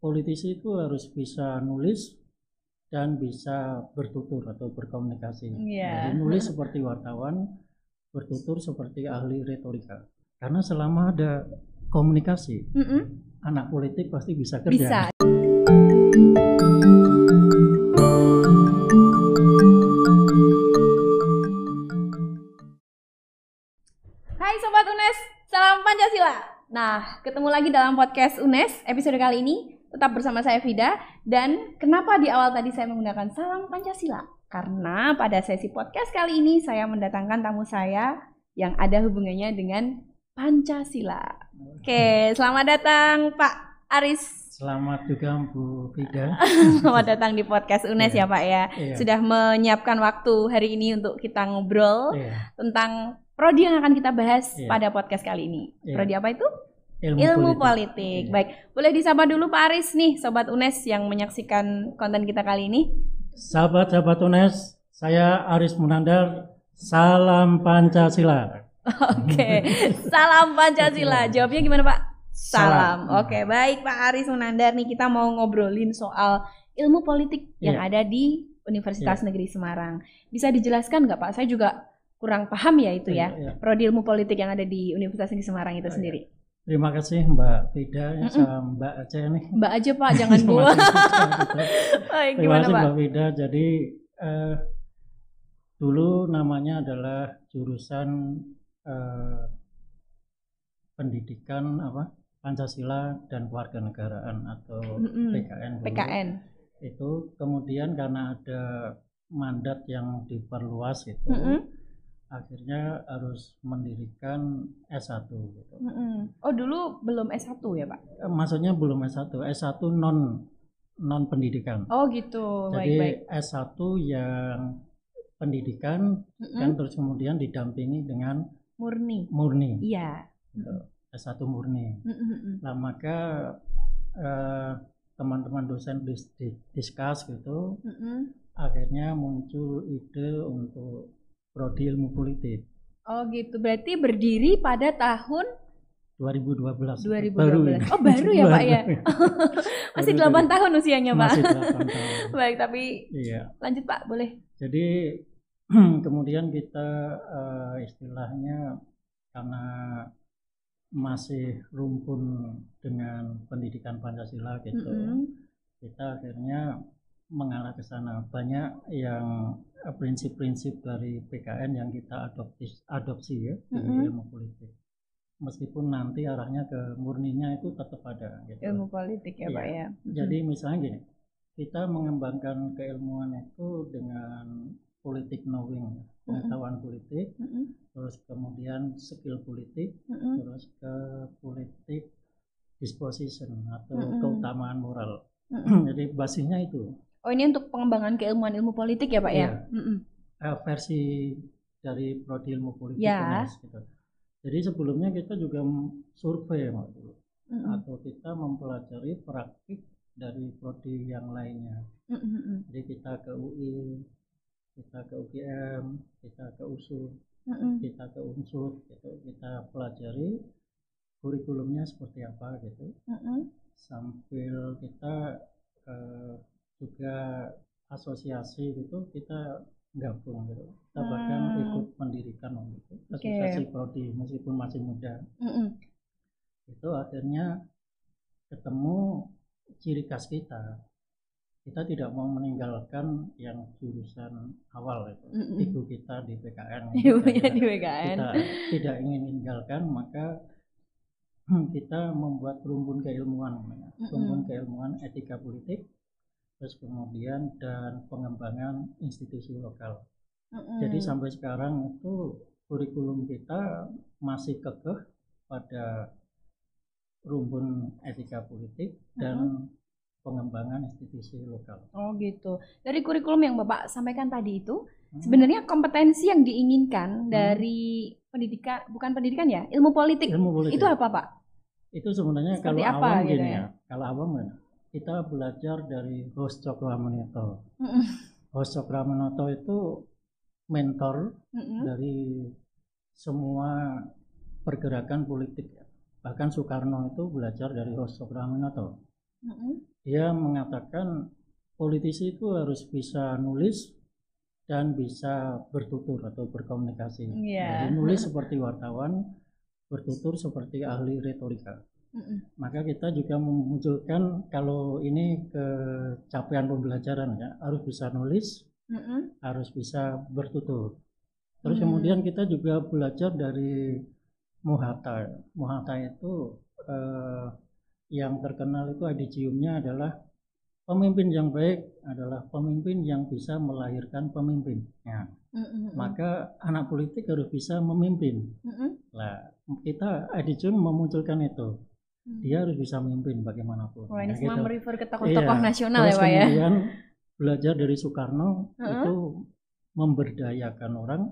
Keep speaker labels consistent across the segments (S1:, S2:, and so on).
S1: politisi itu harus bisa nulis dan bisa bertutur atau berkomunikasi.
S2: Iya.
S1: Jadi nulis seperti wartawan, bertutur seperti ahli retorika. Karena selama ada komunikasi,
S2: Mm-mm.
S1: anak politik pasti bisa kerja.
S2: Bisa. Hai Sobat UNES, salam Pancasila. Nah, ketemu lagi dalam podcast UNES episode kali ini. Tetap bersama saya Vida. Dan kenapa di awal tadi saya menggunakan salam Pancasila? Karena pada sesi podcast kali ini saya mendatangkan tamu saya yang ada hubungannya dengan Pancasila. Oke, selamat datang Pak Aris
S1: Selamat juga Bu Vida.
S2: Selamat datang di podcast UNES
S1: Iya.
S2: ya Pak ya.
S1: Iya.
S2: Sudah menyiapkan waktu hari ini untuk kita ngobrol
S1: Iya,
S2: tentang prodi yang akan kita bahas
S1: Iya.
S2: pada podcast kali ini.
S1: Iya.
S2: Prodi apa itu?
S1: Ilmu,
S2: Ilmu
S1: politik.
S2: politik.
S1: Iya.
S2: Baik, boleh disapa dulu Pak Aris nih, Sobat UNES yang menyaksikan konten kita kali ini.
S1: Sahabat-sahabat UNES, saya Aris Munandar. Salam Pancasila.
S2: Oke, salam Pancasila. Jawabnya gimana Pak? Salam.
S1: Salam.
S2: Oke, baik Pak Aris Munandar nih kita mau ngobrolin soal ilmu politik yang
S1: Iya.
S2: ada di Universitas Negeri Semarang. Bisa dijelaskan nggak Pak? Saya juga kurang paham ya itu ya.
S1: Iya, iya.
S2: Prodi ilmu politik yang ada di Universitas Negeri Semarang itu
S1: Oh,
S2: sendiri.
S1: Terima kasih Mbak Vida ya,
S2: Mm-mm.
S1: sama Mbak Aceh nih.
S2: Mbak aja Pak, jangan gua. Baik,
S1: Terima
S2: gimana
S1: kasih
S2: Pak?
S1: Mbak Vida. Jadi eh, dulu namanya adalah jurusan eh, pendidikan apa Pancasila dan Kewarganegaraan atau
S2: Mm-mm.
S1: PKN. dulu.
S2: PKN.
S1: Itu kemudian karena ada mandat yang diperluas itu,
S2: Mm-mm.
S1: Akhirnya harus mendirikan S1 gitu.
S2: Mm-mm. Oh dulu belum S1 ya Pak?
S1: Eh, Maksudnya belum S1, S1 non non pendidikan.
S2: Oh gitu,
S1: Jadi
S2: baik-baik.
S1: S1 yang pendidikan
S2: Mm-mm.
S1: kan terus kemudian didampingi dengan
S2: Murni.
S1: murni.
S2: Iya.
S1: gitu. S1 murni.
S2: Mm-mm.
S1: Nah, maka eh, teman-teman dosen dis, di- discuss gitu,
S2: Mm-mm.
S1: akhirnya muncul ide untuk prodi ilmu politik
S2: Oh gitu, berarti berdiri pada tahun
S1: 2012.
S2: 2012.
S1: Baru ini.
S2: Oh baru ya Pak ya? Masih
S1: Baru
S2: 8
S1: jadi.
S2: tahun usianya Pak.
S1: Masih 8 tahun.
S2: Baik, tapi
S1: Iya.
S2: lanjut Pak, boleh.
S1: Jadi kemudian kita eh, istilahnya karena masih rumpun dengan pendidikan Pancasila gitu,
S2: Mm-mm.
S1: kita akhirnya mengarah ke sana. Banyak yang eh, prinsip-prinsip dari PKN yang kita adopsi, adopsi ya di
S2: Mm-mm.
S1: ilmu politik. Meskipun nanti arahnya ke murninya itu tetap ada. Gitu.
S2: Ilmu politik ya
S1: Iya.
S2: Pak ya.
S1: Jadi misalnya gini, kita mengembangkan keilmuan itu dengan politik knowing, ya, pengetahuan politik,
S2: Mm-mm.
S1: terus kemudian skill politik,
S2: Mm-mm.
S1: terus ke politik disposition atau
S2: Mm-mm.
S1: keutamaan moral.
S2: Mm-mm.
S1: Jadi basisnya itu
S2: Oh ini untuk pengembangan keilmuan ilmu politik ya Pak ya?
S1: Iya.
S2: Mm-mm.
S1: eh, versi dari prodi ilmu politik
S2: Ya.
S1: UNES, gitu. Jadi sebelumnya kita juga survei Mbak, dulu
S2: Mm-mm.
S1: atau kita mempelajari praktik dari prodi yang lainnya.
S2: Mm-mm.
S1: Jadi kita ke UI, kita ke UGM, kita ke USU,
S2: Mm-mm.
S1: kita ke UNSUR, gitu. kita pelajari kurikulumnya seperti apa gitu.
S2: Mm-mm.
S1: Sambil kita eh, juga asosiasi gitu, kita gabung gitu. Kita bahkan
S2: Hmm.
S1: ikut mendirikan waktu itu asosiasi prodi meskipun masih muda.
S2: Mm-mm.
S1: Itu akhirnya ketemu ciri khas kita. Kita tidak mau meninggalkan yang jurusan awal itu.
S2: Mm-mm.
S1: Ibu kita di PKN.
S2: Ibunya di BKN.
S1: kita tidak ingin meninggalkan maka kita membuat rumpun keilmuan namanya. Rumpun keilmuan etika politik terus kemudian dan pengembangan institusi lokal
S2: Mm-mm.
S1: jadi sampai sekarang itu kurikulum kita masih kekeh pada rumpun etika politik dan pengembangan institusi lokal
S2: Oh gitu. Dari kurikulum yang Bapak sampaikan tadi itu,
S1: Hmm.
S2: sebenarnya kompetensi yang diinginkan dari pendidikan, bukan pendidikan ya, ilmu politik.
S1: ilmu politik
S2: Itu apa Pak?
S1: itu sebenarnya
S2: Seperti
S1: kalau
S2: apa
S1: awam
S2: gitu ya?
S1: ya kalau awam kan kita belajar dari host Cokramenoto
S2: Mm-mm.
S1: host Cokramenoto itu mentor
S2: Mm-mm.
S1: dari semua pergerakan politik bahkan Soekarno itu belajar dari host Cokramenoto
S2: Mm-mm.
S1: dia mengatakan politisi itu harus bisa nulis dan bisa bertutur atau berkomunikasi.
S2: Iya.
S1: Jadi nulis seperti wartawan, bertutur seperti ahli retorika.
S2: Mm-mm.
S1: Maka kita juga memunculkan kalau ini kecapaian pembelajaran ya harus bisa nulis,
S2: Mm-mm.
S1: harus bisa bertutur. Terus
S2: Hmm.
S1: kemudian kita juga belajar dari Mohatta. Mohatta itu eh, yang terkenal itu adiciumnya adalah pemimpin yang baik adalah pemimpin yang bisa melahirkan pemimpin. Ya,
S2: Mm-mm.
S1: maka anak politik harus bisa memimpin.
S2: Mm-mm.
S1: Lah, kita adicium memunculkan itu. Dia harus bisa memimpin bagaimanapun.
S2: Wah ini
S1: Ya,
S2: semua
S1: gitu.
S2: merefer ke tokoh-tokoh
S1: Iya.
S2: nasional
S1: Terus
S2: ya Pak ya.
S1: kemudian belajar dari Soekarno
S2: Heeh.
S1: itu memberdayakan orang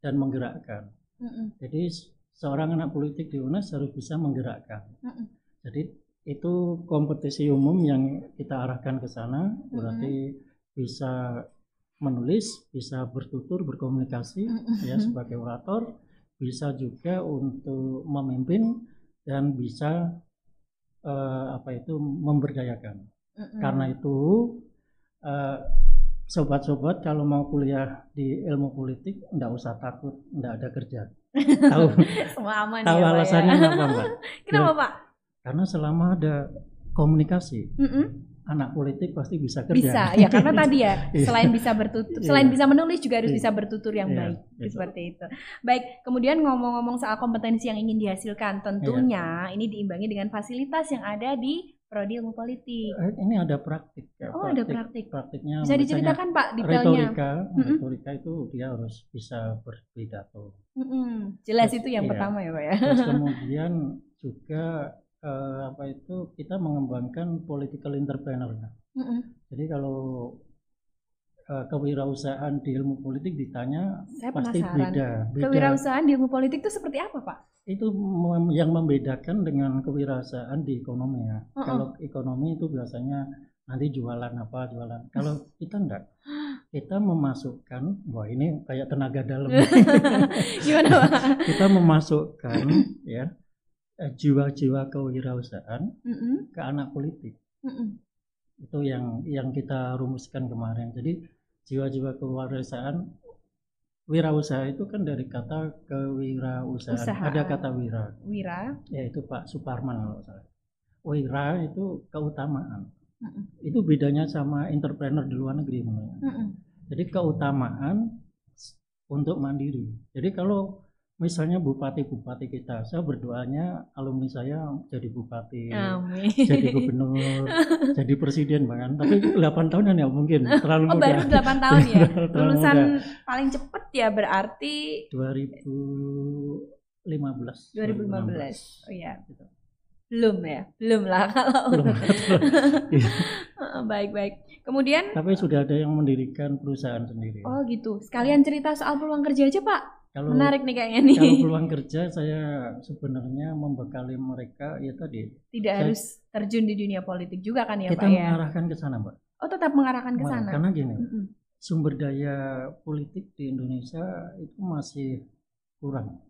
S1: dan menggerakkan.
S2: Mm-mm.
S1: Jadi s- seorang anak politik di UNES harus bisa menggerakkan.
S2: Mm-mm.
S1: Jadi itu kompetisi umum yang kita arahkan ke sana, berarti bisa menulis, bisa bertutur, berkomunikasi
S2: Mm-mm.
S1: ya sebagai orator, bisa juga untuk memimpin dan bisa eh, apa itu memberdayakan.
S2: Mm-mm.
S1: Karena itu eh, sobat-sobat kalau mau kuliah di ilmu politik enggak usah takut, enggak ada kerja. Tahu
S2: semua aman
S1: tahu
S2: ya Pak
S1: alasannya
S2: ya.
S1: apa, Mbak?
S2: Kenapa Pak?
S1: Karena selama ada komunikasi,
S2: Mm-mm.
S1: Anak politik pasti bisa kerja.
S2: Bisa ya karena tadi ya
S1: Iya.
S2: selain bisa bertutur,
S1: Iya.
S2: selain bisa menulis juga harus
S1: Iya.
S2: bisa bertutur yang baik
S1: gitu.
S2: seperti itu. Baik, kemudian ngomong-ngomong soal kompetensi yang ingin dihasilkan, tentunya ini diimbangi dengan fasilitas yang ada di prodi ilmu politik.
S1: Eh, Ini ada praktik. ya,
S2: Oh, ada praktik.
S1: Praktiknya
S2: Bisa diceritakan Pak detailnya?
S1: retorika,
S2: Mm-mm.
S1: retorika itu dia harus bisa berpidato.
S2: Mm-mm. Jelas
S1: Terus,
S2: itu yang
S1: iya.
S2: pertama ya Pak ya.
S1: Terus kemudian juga eh, apa itu kita mengembangkan political entrepreneur.
S2: Mm-mm.
S1: Jadi kalau eh, kewirausahaan di ilmu politik ditanya
S2: Saya
S1: pasti
S2: penasaran.
S1: beda. Beda.
S2: Kewirausahaan di ilmu politik itu seperti apa Pak?
S1: Itu mem- yang membedakan dengan kewirausahaan di ekonomi ya.
S2: Uh-uh.
S1: Kalau ekonomi itu biasanya nanti jualan apa jualan. Kalau kita enggak. Kita memasukkan, wah ini kayak tenaga dalam.
S2: Gimana Pak?
S1: kita memasukkan ya jiwa-jiwa kewirausahaan
S2: Mm-mm.
S1: ke anak politik.
S2: Mm-mm.
S1: Itu yang yang kita rumuskan kemarin. Jadi jiwa-jiwa kewirausahaan wirausaha itu kan dari kata kewirausahaan.
S2: Usahaan.
S1: Ada kata wira,
S2: Wira.
S1: yaitu Pak Suparman kalau salah. Wira itu keutamaan.
S2: Mm-mm.
S1: Itu bedanya sama entrepreneur di luar negeri saya.
S2: Mm-mm.
S1: Jadi keutamaan untuk mandiri. Jadi kalau misalnya bupati-bupati kita, saya berdoanya alumni saya jadi bupati,
S2: Amin.
S1: jadi gubernur, jadi presiden bahkan. Tapi 8 tahun ya mungkin terlalu
S2: Oh
S1: muda.
S2: baru 8 tahun ya. Lulusan
S1: muda.
S2: paling cepet ya berarti
S1: 2015.
S2: 2015. Oh iya.
S1: Gitu.
S2: Belum ya? Belum lah kalau
S1: Belum. Iya.
S2: Baik-baik. Kemudian
S1: Tapi sudah ada yang mendirikan perusahaan sendiri.
S2: oh gitu. Sekalian cerita soal peluang kerja aja, Pak.
S1: Kalau
S2: Menarik nih kayaknya nih.
S1: kalau peluang kerja saya sebenarnya membekali mereka ya tadi
S2: Tidak
S1: saya-
S2: harus terjun di dunia politik juga kan ya,
S1: kita
S2: Pak ya.
S1: mengarahkan ke sana, Mbak.
S2: Oh, tetap mengarahkan ke sana.
S1: Karena gini,
S2: Mm-mm.
S1: sumber daya politik di Indonesia itu masih kurang.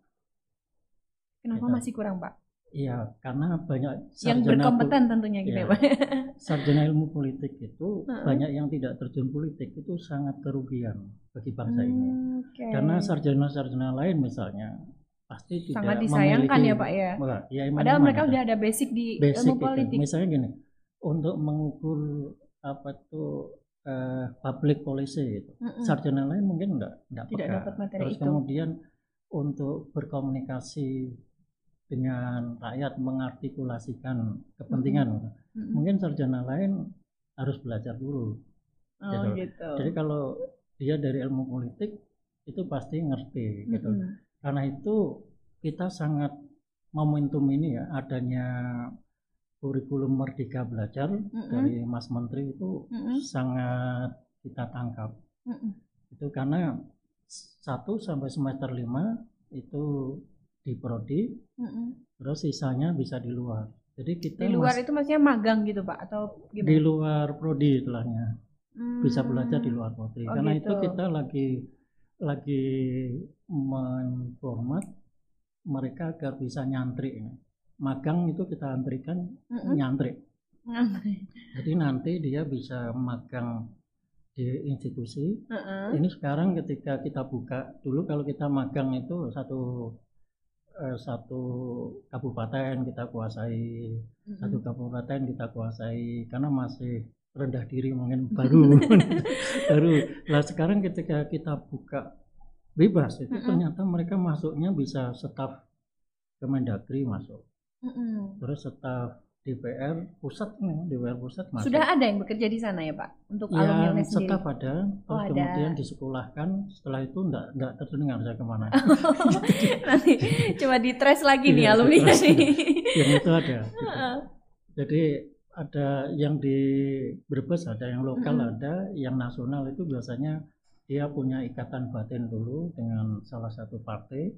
S2: Kenapa
S1: Gitu.
S2: masih kurang, Pak?
S1: Iya, karena banyak
S2: Yang berkompeten tentunya gitu
S1: Iya.
S2: ya, Pak.
S1: sarjana ilmu politik itu
S2: Heeh.
S1: banyak yang tidak terjun politik itu sangat kerugian bagi bangsa ini.
S2: Hmm, oke.
S1: Karena sarjana-sarjana lain misalnya pasti tidak
S2: sangat disayangkan
S1: memiliki-
S2: ya, Pak ya.
S1: Ya emang-
S2: Padahal mereka
S1: ada.
S2: udah ada basic di
S1: basic
S2: ilmu
S1: itu.
S2: politik.
S1: Misalnya gini, untuk mengukur apa tuh eh, public policy.
S2: Mm-mm.
S1: sarjana lain mungkin enggak enggak
S2: Tidak dapat materi
S1: Terus
S2: itu.
S1: kemudian untuk berkomunikasi dengan rakyat mengartikulasikan kepentingan gitu.
S2: Mm-mm.
S1: mungkin sarjana lain harus belajar dulu
S2: Oh
S1: gitu.
S2: gitu.
S1: jadi kalau dia dari ilmu politik itu pasti ngerti gitu
S2: Mm-mm.
S1: karena itu kita sangat momentum ini ya adanya kurikulum merdeka belajar
S2: Mm-mm.
S1: dari Mas Menteri itu
S2: Mm-mm.
S1: sangat kita tangkap
S2: Mm-mm.
S1: itu karena satu sampai semester lima itu di prodi
S2: Mm-mm.
S1: terus sisanya bisa di luar jadi kita
S2: Di luar itu maksudnya magang gitu pak atau
S1: di
S2: gimana?
S1: luar prodi istilahnya bisa
S2: Hmm.
S1: belajar di luar prodi
S2: Oh,
S1: karena
S2: gitu.
S1: itu kita lagi lagi menformat mereka agar bisa nyantri magang itu kita antrikan
S2: Mm-mm.
S1: nyantri Jadi nanti dia bisa magang di institusi.
S2: Heeh.
S1: Ini sekarang ketika kita buka dulu kalau kita magang itu satu eh, satu kabupaten kita kuasai, satu kabupaten kita kuasai karena masih rendah diri mungkin baru baru. Lah sekarang ketika kita buka bebas itu
S2: Mm-mm.
S1: ternyata mereka masuknya bisa staf Kemendagri masuk,
S2: Mm-mm.
S1: terus staf DPR pusat nih, DPR pusat masuk.
S2: Sudah ada yang bekerja di sana ya Pak untuk alumni
S1: yang
S2: UNES sendiri.
S1: staf ada, terus
S2: Oh, ada.
S1: kemudian disekolahkan, setelah itu enggak enggak terdengar saya ke mana.
S2: Nanti coba di trace lagi nih
S1: Iya,
S2: alumni nih.
S1: yang itu ada. gitu. Jadi ada yang di Brebes ada, yang lokal
S2: Mm-mm.
S1: ada, yang nasional itu biasanya dia punya ikatan batin dulu dengan salah satu partai,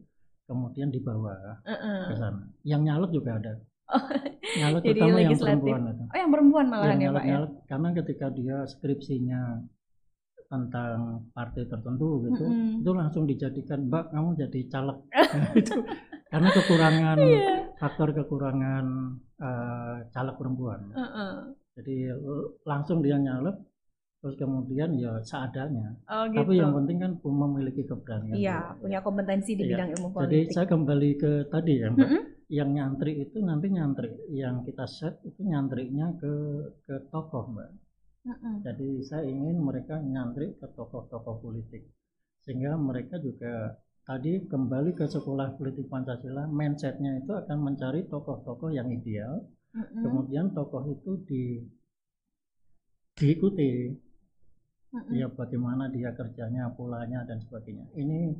S1: kemudian dibawa
S2: Heeh.
S1: ke sana. Yang nyalek juga ada.
S2: Oh,
S1: Nyalek
S2: jadi
S1: terutama yang perempuan itu.
S2: Oh yang perempuan malahan
S1: yang
S2: ya Pak ya.
S1: karena ketika dia skripsinya tentang partai tertentu gitu
S2: Mm-mm.
S1: itu langsung dijadikan mbak kamu jadi caleg itu karena kekurangan
S2: Iya.
S1: faktor kekurangan eh, caleg perempuan
S2: Heeh.
S1: jadi l- langsung dia nyalek terus kemudian ya seadanya
S2: Oh gitu.
S1: tapi yang penting kan memiliki keberanian
S2: Iya, punya kompetensi di
S1: Iya.
S2: bidang ilmu
S1: jadi
S2: politik.
S1: saya kembali ke tadi ya mbak
S2: Mm-mm.
S1: Yang nyantri itu nanti nyantri yang kita set itu nyantrinya ke ke tokoh mbak.
S2: Mm-mm.
S1: Jadi saya ingin mereka nyantri ke tokoh-tokoh politik. Sehingga mereka juga tadi kembali ke sekolah politik Pancasila mindsetnya itu akan mencari tokoh-tokoh yang ideal.
S2: Mm-mm.
S1: kemudian tokoh itu di diikuti. Ya bagaimana dia kerjanya polanya dan sebagainya. Ini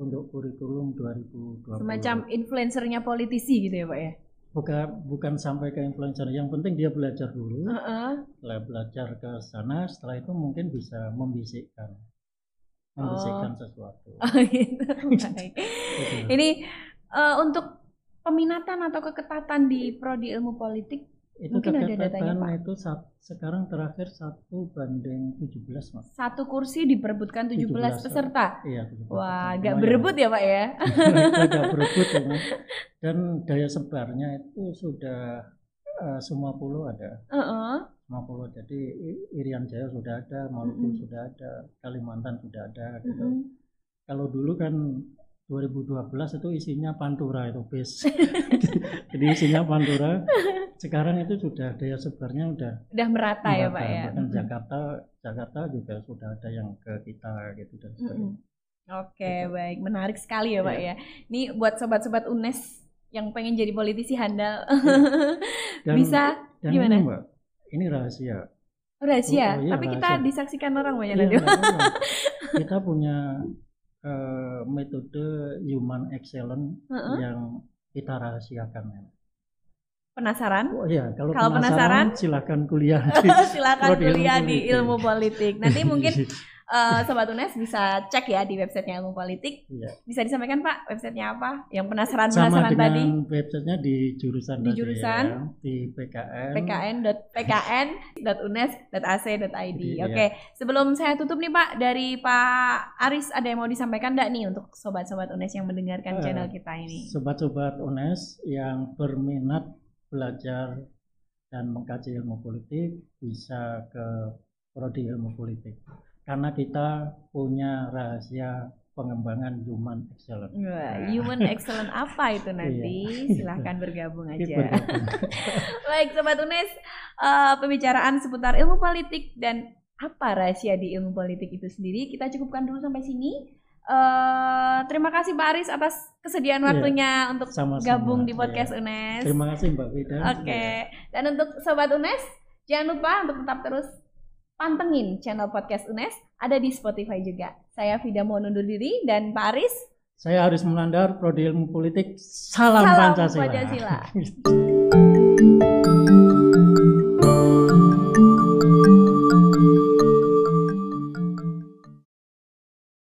S1: untuk kurikulum 2020
S2: Semacam influencernya politisi gitu ya Pak ya.
S1: bukan bukan sampai ke influencer yang penting dia belajar dulu
S2: Heeh.
S1: setelah belajar ke sana setelah itu mungkin bisa membisikkan membisikkan sesuatu
S2: Oh gitu.
S1: Gitu.
S2: Ini eh, untuk peminatan atau keketatan di prodi ilmu politik
S1: itu
S2: mungkin ada datanya,
S1: keketatan
S2: Pak.
S1: itu sat- sekarang terakhir satu banding 17 mas
S2: satu kursi diperebutkan 17,
S1: 17,
S2: peserta.
S1: iya 17.
S2: Wah, agak berebut ya Pak ya.
S1: agak berebut ya, Mas. dan daya sebarnya itu sudah eh, semua pulau ada
S2: Heeh.
S1: semua pulau jadi Irian Jaya sudah ada Maluku
S2: Mm-mm.
S1: sudah ada Kalimantan sudah ada gitu
S2: Mm-mm.
S1: kalau dulu kan 2012 itu isinya pantura itu bis jadi isinya pantura sekarang itu sudah daya sebarnya udah
S2: Udah merata ya
S1: merata.
S2: Pak ya.
S1: bahkan
S2: Mm-mm.
S1: Jakarta Jakarta juga sudah ada yang ke kita gitu dan sebagainya
S2: Oke,
S1: Gitu.
S2: baik. Menarik sekali ya, Pak
S1: Iya.
S2: ya. Ini buat sobat-sobat UNES yang pengen jadi politisi handal.
S1: Dan-
S2: Bisa
S1: dan
S2: Gimana?
S1: ini mbak ini rahasia
S2: Oh, rahasia,
S1: Oh, iya,
S2: tapi kita
S1: rahasia.
S2: disaksikan orang banyak
S1: Iya,
S2: nanti.
S1: kita punya eh, metode human excellence
S2: Heeh.
S1: yang kita rahasiakan.
S2: Penasaran?
S1: Oh iya, kalau,
S2: Kalau penasaran,
S1: penasaran, silahkan kuliah
S2: Silakan kuliah di ilmu politik. Nanti mungkin eh, sobat UNES bisa cek ya di websitenya ilmu politik.
S1: Iya.
S2: Bisa disampaikan Pak websitenya apa? Yang penasaran
S1: sama
S2: penasaran
S1: dengan
S2: tadi.
S1: websitenya di jurusan
S2: Di
S1: tadi
S2: jurusan?
S1: ya, di PKN
S2: pkn.pkn.unes.ac.id.
S1: Iya.
S2: Oke, sebelum saya tutup nih Pak, dari Pak Aris ada yang mau disampaikan enggak nih untuk sobat-sobat UNES yang mendengarkan
S1: Eh,
S2: channel kita ini?
S1: sobat-sobat UNES yang berminat belajar dan mengkaji ilmu politik bisa ke prodi ilmu politik karena kita punya rahasia pengembangan human excellence
S2: Wah,
S1: Nah.
S2: human excellent apa itu nanti?
S1: Iya.
S2: Silahkan bergabung
S1: Itu
S2: aja.
S1: bergabung.
S2: Baik, Sobat UNES, eh, pembicaraan seputar ilmu politik dan apa rahasia di ilmu politik itu sendiri kita cukupkan dulu sampai sini. Eh, terima kasih Pak Aris atas kesediaan
S1: Iya,
S2: waktunya untuk
S1: sama-sama,
S2: gabung di
S1: iya.
S2: podcast UNES.
S1: terima kasih Mbak Vida
S2: Oke, dan untuk Sobat UNES, jangan lupa untuk tetap terus pantengin channel podcast UNES ada di Spotify juga. Saya Vida mau undur diri dan Pak Aris,
S1: saya Aris Melandar prodi ilmu politik salam,
S2: Salam
S1: Pancasila.
S2: Pancasila.